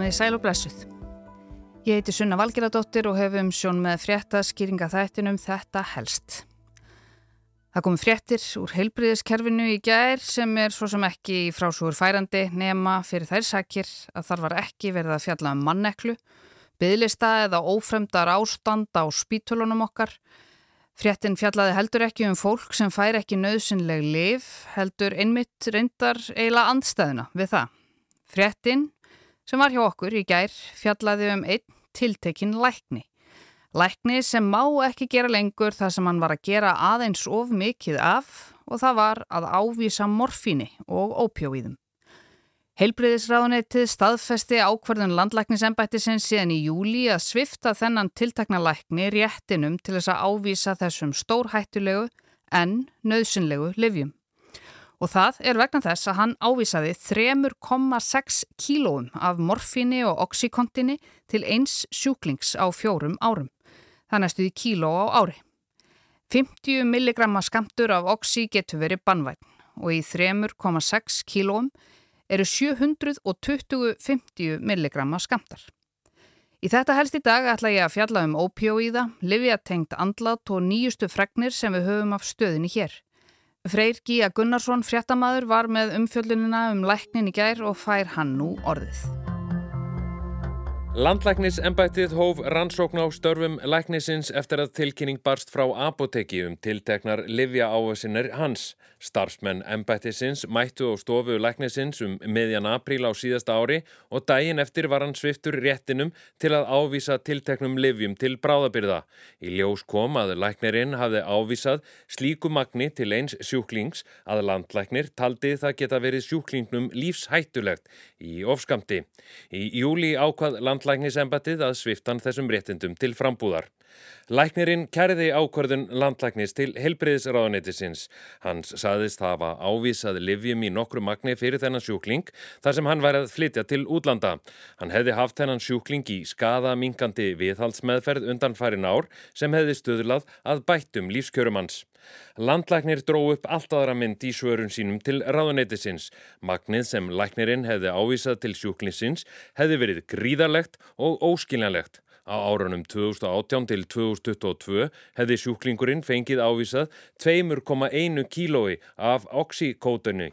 Komiði sæl og blessuð. Ég heiti Sunna Valgeradóttir og hefum sjón með fréttaskýringa þættinum Þetta helst. Það komi fréttir úr heilbriðiskerfinu í gær sem er svo sem ekki frásúur færandi nema fyrir þær sakir að þar var ekki verið að fjalla um manneklu, byðlista eða ófremdar ástand á spítulunum okkar. Fréttin fjallaði heldur ekki um fólk sem fær ekki nöðsynleg liv, heldur einmitt reyndar eiginlega andstæðuna við það. Fréttin sem var hjá okkur í gær fjallaði um einn tiltekinn lækni. Lækni sem má ekki gera lengur það sem hann var að gera aðeins of mikið af og það var að ávísa morfíni og ópjóiðum. Heilbriðisráðunetið staðfesti ákverðun landlæknisembættisins síðan í júli að svifta þennan tiltakna lækni réttinum til þess að ávísa þessum stórhættulegu en nöðsynlegu livjum. Og það er vegna þess að hann ávísaði 3,6 kílóum af morfíni og oxykontinni til eins sjúklings á fjórum árum. Það næstuði kíló á ári. 50 milligramma skamtur af oxy getur verið bannvæn og í 3,6 kílóum eru 720-50 milligramma skamtar. Í þetta helst í dag ætla ég að fjalla um ópjóíða, livjatengt andlat og nýjustu fregnir sem við höfum af stöðinni hér. Freyr Gíja Gunnarsson, fréttamaður, var með umfjöldunina um læknin í gær og fær hann nú orðið. Landlæknisembættið hóf rannsókn á störfum læknisins eftir að tilkynning barst frá apoteki um tilteknar livja áhersinir hans. Starfsmenn embættisins mættu á stofu læknisins um miðjan apríl á síðasta ári og daginn eftir var hann sviftur réttinum til að ávísa tilteknum livjum til bráðabyrða. Í ljós kom að læknirinn hafði ávísað slíku magni til eins sjúklings að landlæknir taldi það geta verið sjúklingnum lífshættulegt í ofskamti. Í júli ákvað landlæknisembættið að sviftan þessum réttindum til frambúðar. Læknirinn kæriði ákvörðun landlæknis til helbreyðisráðanetisins. Hans saðist hafa ávísað livjum í nokkru magni fyrir þennan sjúkling þar sem hann væri að flytja til útlanda. Hann hefði haft þennan sjúkling í skada minkandi viðhaldsmeðferð undan farin ár sem hefði stöðlað að bættum lífskjörumans. Landlæknir dró upp allt aðra mynd í svörun sínum til ráðunetisins. Magnið sem læknirinn hefði ávísað til sjúklingsins hefði verið gríðarlegt og óskiljanlegt. Á árunum 2018 til 2022 hefði sjúklingurinn fengið ávísað 2,1 kílói af oxykótunni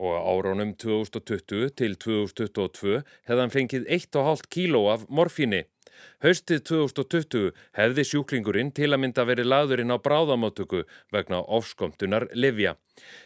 og á árunum 2020 til 2022 hefði hann fengið 1,5 kíló af morfíni. Haustið 2020 hefði sjúklingurinn til að mynda verið laðurinn á bráðamáttöku vegna ofskomtunar Livja.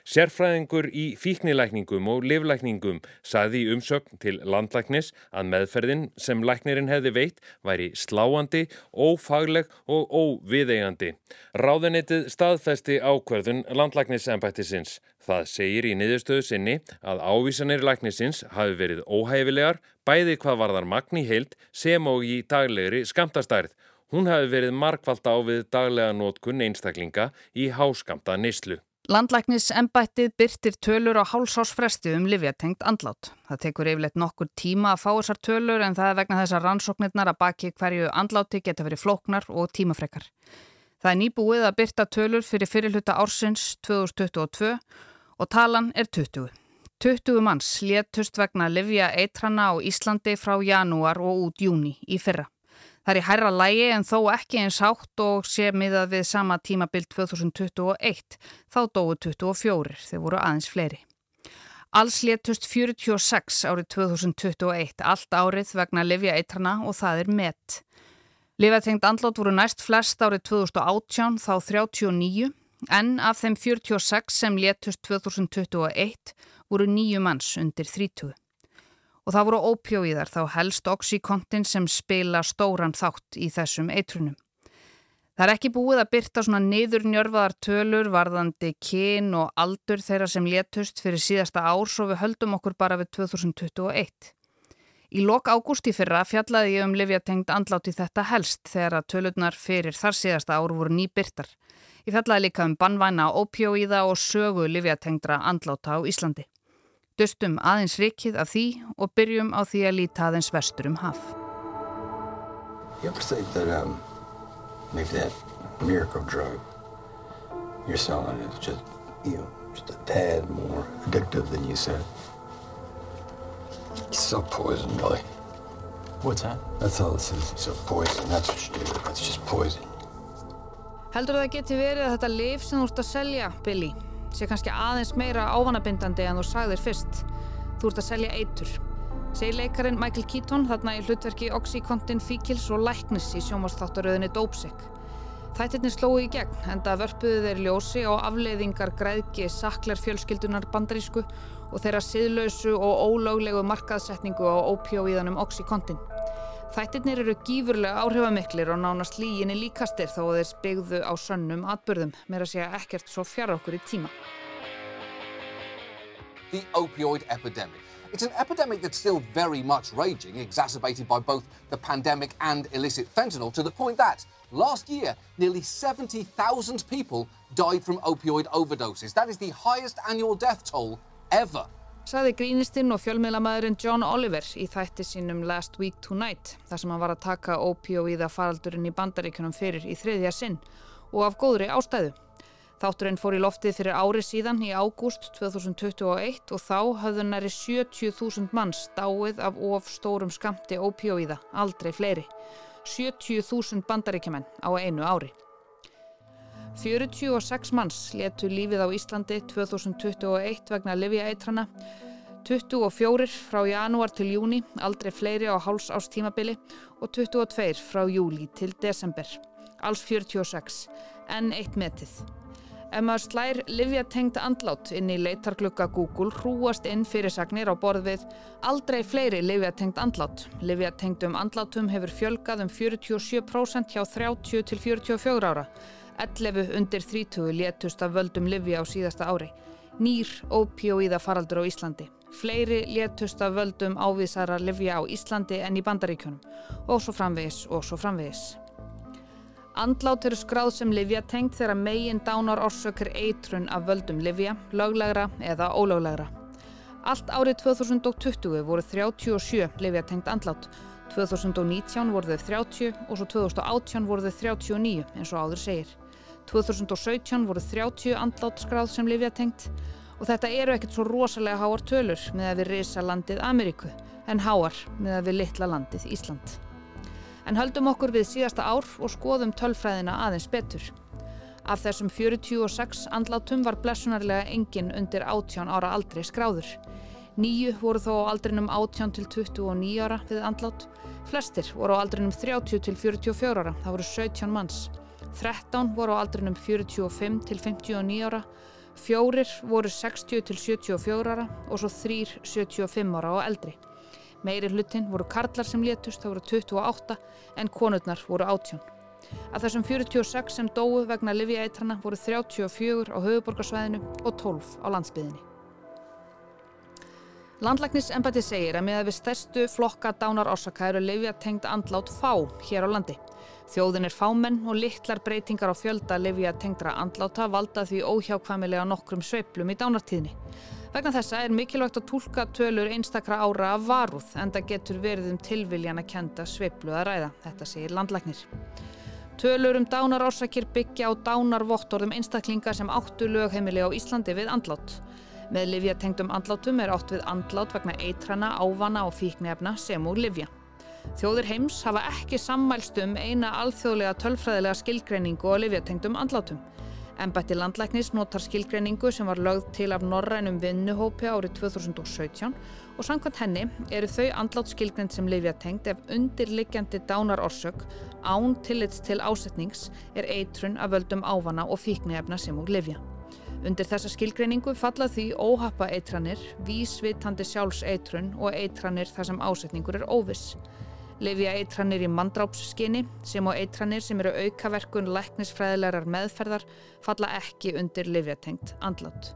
Sérfræðingur í fíknilækningum og livlækningum saði í umsögn til landlæknis að meðferðin sem læknirinn hefði veitt væri sláandi, ófagleg og óviðeigandi. Ráðunitið staðfesti ákverðun landlæknisembættisins. Það segir í niðurstöðu sinni að ávísanir læknisins hafi verið óhæfilegar, bæði hvað varðar magni heilt sem og í daglegri skamtastærð. Hún hafi verið markvallt á við daglega nótkunn einstaklinga í háskamta nýslu. Landlæknis embættið byrtir tölur á hálsásfresti um livjatengt andlát. Það tekur yfirleitt nokkur tíma að fá þessar tölur en það er vegna þessar rannsóknirnar að baki hverju andláti geta verið flóknar og tímafrekar. Það er nýbúið að byrta tölur fyrir fyrirluta ársins 2022 og talan er 20. 20 manns léttust vegna livja eitrana á Íslandi frá janúar og út júni í fyrra. Það er í hærra lægi en þó ekki eins hátt og sé miðað við sama tímabild 2021, þá dói 24, þeir voru aðeins fleiri. Alls létust 46 árið 2021, allt árið vegna Livja eitrana og það er met. Livjatengt andlót voru næst flest árið 2018, þá 39, en af þeim 46 sem létust 2021 voru nýju manns undir 30 og það voru ópjóiðar þá helst oxykontin sem spila stóran þátt í þessum eitrunum. Það er ekki búið að byrta svona niður njörfaðar tölur varðandi kyn og aldur þeirra sem létust fyrir síðasta árs og við höldum okkur bara við 2021. Í lok ágústi fyrra fjallaði ég um livjatengt andláti þetta helst þegar að tölurnar fyrir þar síðasta ár voru nýbyrtar. Ég fjallaði líka um bannvæna ópjóiða og sögu livjatengtra andláta á Íslandi. Dustum aðeins rikið af því og byrjum á því að líta aðeins vestur um haf. You ever think that um, maybe that miracle drug you're selling is just, you know, just a tad more addictive than you said? It's so poison, Billy. What's that? That's all this is. So poison. That's what you do. That's just poison. Heldur það geti verið að þetta liv sem þú ert að selja, Billy, sé kannski aðeins meira ávanabindandi en þú sagðir fyrst. Þú ert að selja eitur. Segir leikarin Michael Keaton þarna í hlutverki Oxycontin Fíkils og Læknis í sjónvastáttaröðinni Dópsik. Þættirnir slói í gegn, enda vörpuðu þeir ljósi á afleiðingar græðki saklar fjölskyldunar bandarísku og þeirra siðlausu og ólöglegu markaðsetningu á ópjóíðanum Oxycontin. Þættirnir eru gífurlega áhrifamiklir og nánast líginni líkastir þó að þeir spegðu á sönnum atbyrðum, meira að segja ekkert svo fjara okkur í tíma. The opioid epidemic. It's an epidemic that's still very much raging, exacerbated by both the pandemic and illicit fentanyl, to the point that last year, nearly 70,000 people died from opioid overdoses. That is the highest annual death toll ever. Saði grínistinn og fjölmiðlamæðurinn John Oliver í þætti sínum Last Week Tonight, þar sem hann var að taka opioíða faraldurinn í bandaríkunum fyrir í þriðja sinn og af góðri ástæðu. Þátturinn fór í loftið fyrir ári síðan í ágúst 2021 og þá hafðu næri 70.000 manns dáið af of stórum skamti opioíða, aldrei fleiri. 70.000 bandaríkjumenn á einu ári. 46 manns letu lífið á Íslandi 2021 vegna Livia-eitrana, 24 frá janúar til júni, aldrei fleiri á háls ást tímabili og 22 frá júli til desember. Alls 46, en eitt metið. Ef maður slær livjatengta andlát inn í leitarklukka Google hrúast inn fyrirsagnir á borð við aldrei fleiri livjatengt andlát. Livjatengtum andlátum hefur fjölgað um 47% hjá 30 til 44 ára. 11 undir 30 létust af völdum livja á síðasta ári. Nýr ópjóíða faraldur á Íslandi. Fleiri létust af völdum ávísara livja á Íslandi en í bandaríkjunum. Og svo framvegis og svo framvegis. Andlát eru skráð sem livjatengt þegar megin dánar orsökir eitrun af völdum livja, löglegra eða ólöglegra. Allt árið 2020 voru 37 livjatengt andlát, 2019 voru þau 30 og svo 2018 voru þau 39 eins og áður segir. 2017 voru 30 andlát skráð sem livjatengt og þetta eru ekkert svo rosalega háar tölur með að við reysa landið Ameríku en háar með að við litla landið Ísland. En höldum okkur við síðasta ár og skoðum tölfræðina aðeins betur. Af þessum 46 andlátum var blessunarlega engin undir 18 ára aldrei skráður. Nýju voru þó á aldrinum 18 til 29 ára við andlát. Flestir voru á aldrinum 30 til 44 ára, það voru 17 manns. 13 voru á aldrinum 45 til 59 ára. Fjórir voru 60 til 74 ára og svo þrýr 75 ára og eldri. Meiri hlutin voru karlar sem létust, það voru 28 en konurnar voru 18. Af þessum 46 sem dóu vegna livjaeitrana voru 34 á höfuborgarsvæðinu og 12 á landsbyðinni. Landlæknisembati segir að með að við stærstu flokka dánar orsaka eru livjatengd andlát fá hér á landi. Þjóðin er fámenn og litlar breytingar á fjölda livjatengdra andláta valda því óhjákvæmilega nokkrum sveiplum í dánartíðni. Vegna þessa er mikilvægt að tólka tölur einstakra ára af varúð en það getur verið um tilviljan að kenda sveiplu að ræða, þetta segir landlæknir. Tölur um dánarársakir byggja á dánarvottorðum einstaklinga sem áttu lögheimili á Íslandi við andlát. Með livjatengdum andlátum er átt við andlát vegna eitrana, ávana og fíknefna sem úr livja. Þjóðir heims hafa ekki sammælst um eina alþjóðlega tölfræðilega skilgreiningu á livjatengdum andlátum. Embætti landlæknis notar skilgreiningu sem var lögð til af Norrænum vinnuhópi árið 2017 og samkvæmt henni eru þau andlátt skilgreind sem livjatengt ef undirliggjandi dánarorsök án tillits til ásetnings er eitrun af völdum ávana og fíknefna sem úr livja. Undir þessa skilgreiningu falla því óhappa eitranir, vísvitandi sjálfseitrun og eitranir þar sem ásetningur er óviss. Livja eitranir í mandrápsskinni sem og eitranir sem eru aukaverkun læknisfræðilegar meðferðar falla ekki undir livjatengt andlátt.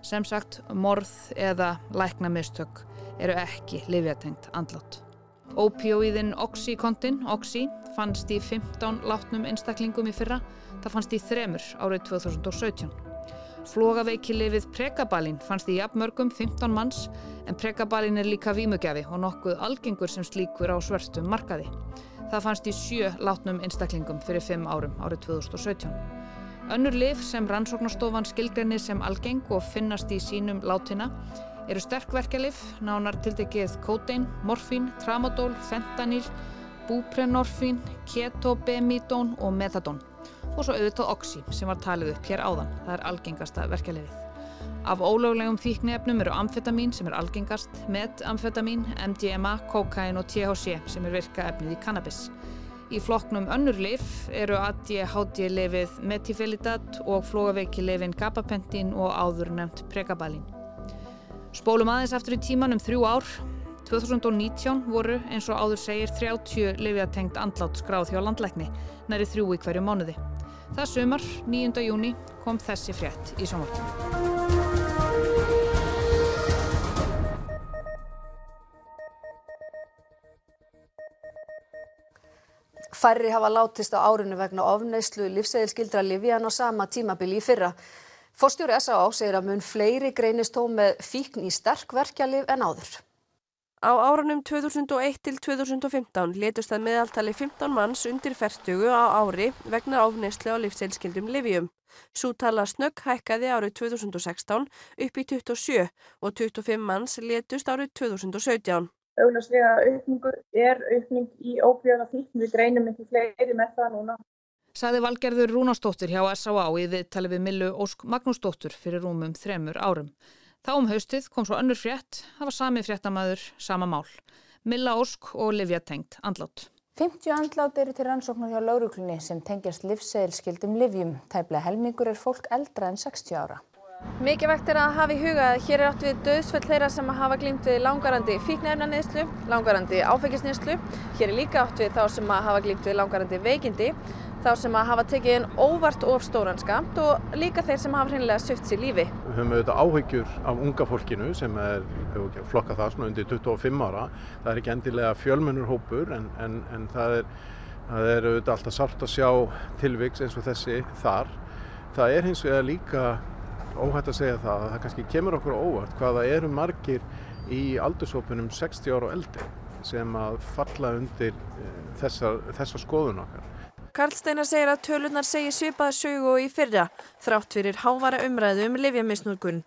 Sem sagt, morð eða læknamistök eru ekki livjatengt andlátt. Ópjóiðin Oxycontin, Oxy, fannst í 15 látnum einstaklingum í fyrra, það fannst í þremur árið 2017. Flogaveikilifið Pregabalín fannst í jafnmörgum 15 manns en Pregabalín er líka vímugjafi og nokkuð algengur sem slíkur á svörstum markaði. Það fannst í sjö látnum einstaklingum fyrir 5 árum árið 2017. Önnur lif sem rannsóknarstofan skilgreinir sem algeng og finnast í sínum látina eru sterkverkjalif, nánar tildegið kótein, morfín, tramadól, fentanyl, búprenorfín, ketobemidón og metadón og svo auðvitað oxy sem var talið upp hér áðan, það er algengasta verkjalifið. Af ólöglegum þýknefnum eru amfetamin sem er algengast, metamfetamin, MDMA, kokain og THC sem er virka efnið í cannabis. Í flokknum önnur lif eru ADHD-lifið metifelidat og flógaveiki-lifin gabapentin og áður nefnt pregabalin. Spólum aðeins aftur í tíman um þrjú ár. 2019 voru, eins og áður segir, 30 lifiatengt andlátt skráð hjá landlækni, næri þrjú í hverju mánuði. Það sumar, 9. júni, kom þessi frétt í sjónvartinu. Færri hafa látist á árinu vegna ofneislu lífsæðilskildra Livían á sama tímabili í fyrra. Forstjóri S.A.A. segir að mun fleiri greinist þó með fíkn í sterkverkjalið en áður. Á árunum 2001 til 2015 letust það meðaltali 15 manns undir færtugu á ári vegna ofneislu á lífsæðilskildum Livíum. Svo tala snögg hækkaði árið 2016 upp í 27 og 25 manns letust árið 2017. Auðvarslega aukningu er aukning í óbjörna fíkn við greinum ekki fleiri með það núna. Saði Valgerður Rúnastóttir hjá S.A.A. í viðtali við Millu Ósk Magnúsdóttur fyrir rúmum þremur árum. Þá um haustið kom svo önnur frétt, það var sami fréttamaður, sama mál. Milla Ósk og Livja Tengt andlátt. 50 andlát eru til rannsóknar hjá lauruglunni sem tengjast livsseilskildum livjum. Tæplega helmingur er fólk eldra en 60 ára. Mikilvægt er að hafa í huga að hér er átt við döðsfell þeirra sem hafa glýmt við langarandi fíknefnaneyslu, langarandi áfengisneyslu. Hér er líka átt við þá sem hafa glýmt við langarandi veikindi, þá sem hafa tekið einn óvart of stóran skamt og líka þeir sem hafa hreinlega söft sér lífi. Við höfum auðvitað áhyggjur af unga fólkinu sem er, hefur ekki flokka það, svona undir 25 ára. Það er ekki endilega fjölmennur hópur en, en, en það er, það er auðvitað alltaf sárt að sjá tilviks eins og þessi þar. Það er hins vegar líka óhætt að segja það að það kannski kemur okkur óvart hvaða eru margir í aldurshópunum 60 ára og eldri sem að falla undir þessa, þessa skoðun okkar. Karl Steinar segir að tölunar segi svipaða sögu og í fyrra, þrátt fyrir hávara umræðu um livjamisnúrkun.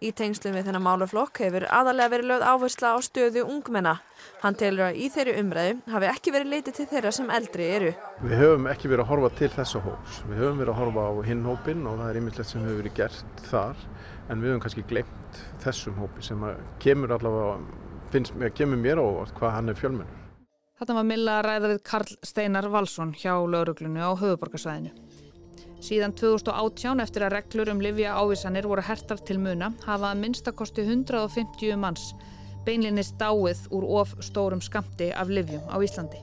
Í tengslum við þennan málaflokk hefur aðalega verið lögð áhersla á stöðu ungmenna. Hann telur að í þeirri umræðu hafi ekki verið leitið til þeirra sem eldri eru. Við höfum ekki verið að horfa til þessa hóps. Við höfum verið að horfa á hinn hópin og það er yfirleitt sem hefur verið gert þar. En við höfum kannski glemt þessum hópi sem kemur allavega, finnst kemur mér ávart hvað hann er fjölmennur. Þetta var Milla að ræða við Karl Steinar Valsson hjá lauruglunu á höfuborgarsvæðinu. Síðan 2018 eftir að reglur um livja ávísanir voru hertar til muna hafa að minnstakosti 150 manns beinlinnist dáið úr of stórum skamti af livjum á Íslandi.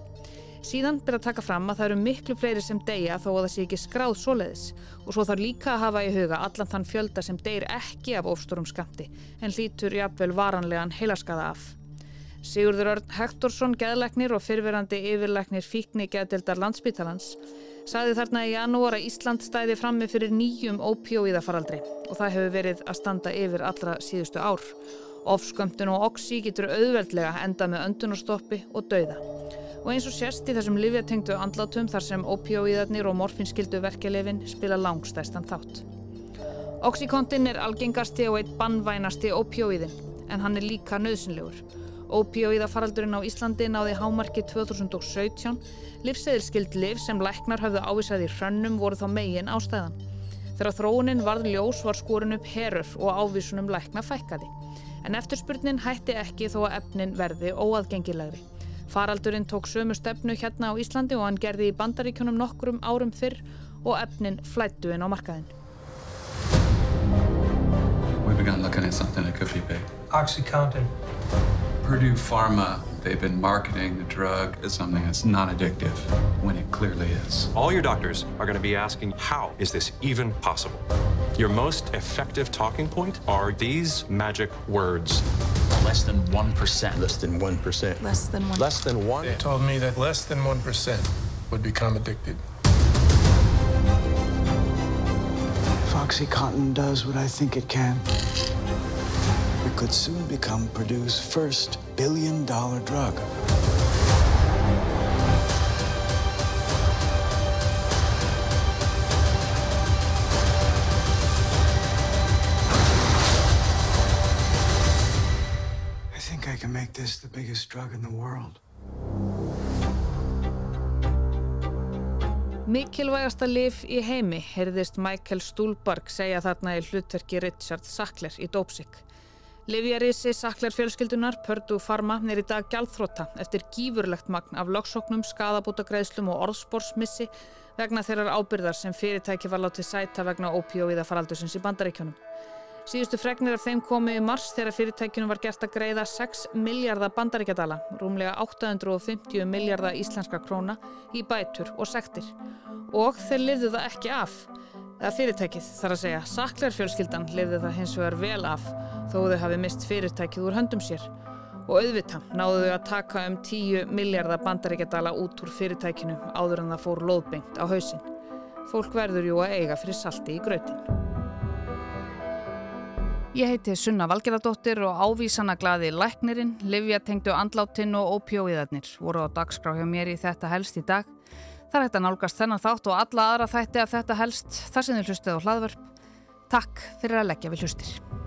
Síðan byrja að taka fram að það eru miklu fleiri sem deyja þó að það sé ekki skráð svoleiðis og svo þarf líka að hafa í huga allan þann fjölda sem deyr ekki af of stórum skamti en hlítur jafnvel varanlegan heilaskaða af. Sigurður Örn Hektorsson, geðleiknir og fyrverandi yfirleiknir fíkni geðdildar landsbytalans, saði þarna í janúar að Ísland stæði frammi fyrir nýjum ópjóiðafaraldri og það hefur verið að standa yfir allra síðustu ár. Ofskömmtun og oxi getur auðveldlega enda með öndunarstoppi og dauða. Og eins og sérst í þessum livjatengdu andlátum þar sem ópjóiðarnir og morfinskildu verkelefin spila langstæstan þátt. Oxykontin er algengasti og eitt bannvænasti ópjóiðin en hann er líka nöðsynlegur. Ópíóíðafaraldurinn á Íslandi náði hámarki 2017. Livseðilskild liv sem læknar hafðu ávísað í hrönnum voru þá megin ástæðan. Þegar þróunin varð ljós var skorin upp herur og ávísunum lækna fækkaði. En eftirspurnin hætti ekki þó að efnin verði óaðgengilegri. Faraldurinn tók sömu stefnu hérna á Íslandi og hann gerði í bandaríkjunum nokkrum árum fyrr og efnin flættu inn á markaðin. We began looking at something that could be big. Oxycontin. Purdue Pharma, they've been marketing the drug as something that's non-addictive when it clearly is. All your doctors are going to be asking, how is this even possible? Your most effective talking point are these magic words. Less than 1%. Less than 1%. Less than 1%. Less than 1? They told me that less than 1% would become addicted. If OxyContin does what I think it can, it could soon become Purdue's first billion dollar drug. can make this the biggest drug in the world. Mikilvægasta lif í heimi, heyrðist Michael Stuhlbarg segja þarna í hlutverki Richard Sackler í Dópsik. Livjarísi Sackler fjölskyldunar, Purdue Pharma, er í dag gjaldþróta eftir gífurlegt magn af lögsóknum, skadabútagreðslum og orðsporsmissi vegna þeirrar ábyrðar sem fyrirtæki var látið sæta vegna ópíóiða faraldusins í bandaríkjónum. Síðustu fregnir af þeim komu í mars þegar fyrirtækjunum var gert að greiða 6 miljardar bandaríkjadala, rúmlega 850 miljardar íslenska króna í bætur og sektir. Og þeir lifðu það ekki af. Eða fyrirtækið þar að segja, saklarfjölskyldan lifðu það hins vegar vel af þó þau hafi mist fyrirtækið úr höndum sér. Og auðvita náðu þau að taka um 10 miljardar bandaríkjadala út úr fyrirtækinu áður en það fór loðbengt á hausin. Fólk verður jú að eiga fyrir salti í grötin. Ég heiti Sunna Valgeradóttir og ávísana glaði Læknirinn, Livjatengdu andláttinn og ópjóiðarnir voru á dagskrá hjá mér í þetta helst í dag. Það er hægt að nálgast þennan þátt og alla aðra þætti af þetta helst þar sem þið hlustið á hlaðvörp. Takk fyrir að leggja við hlustir.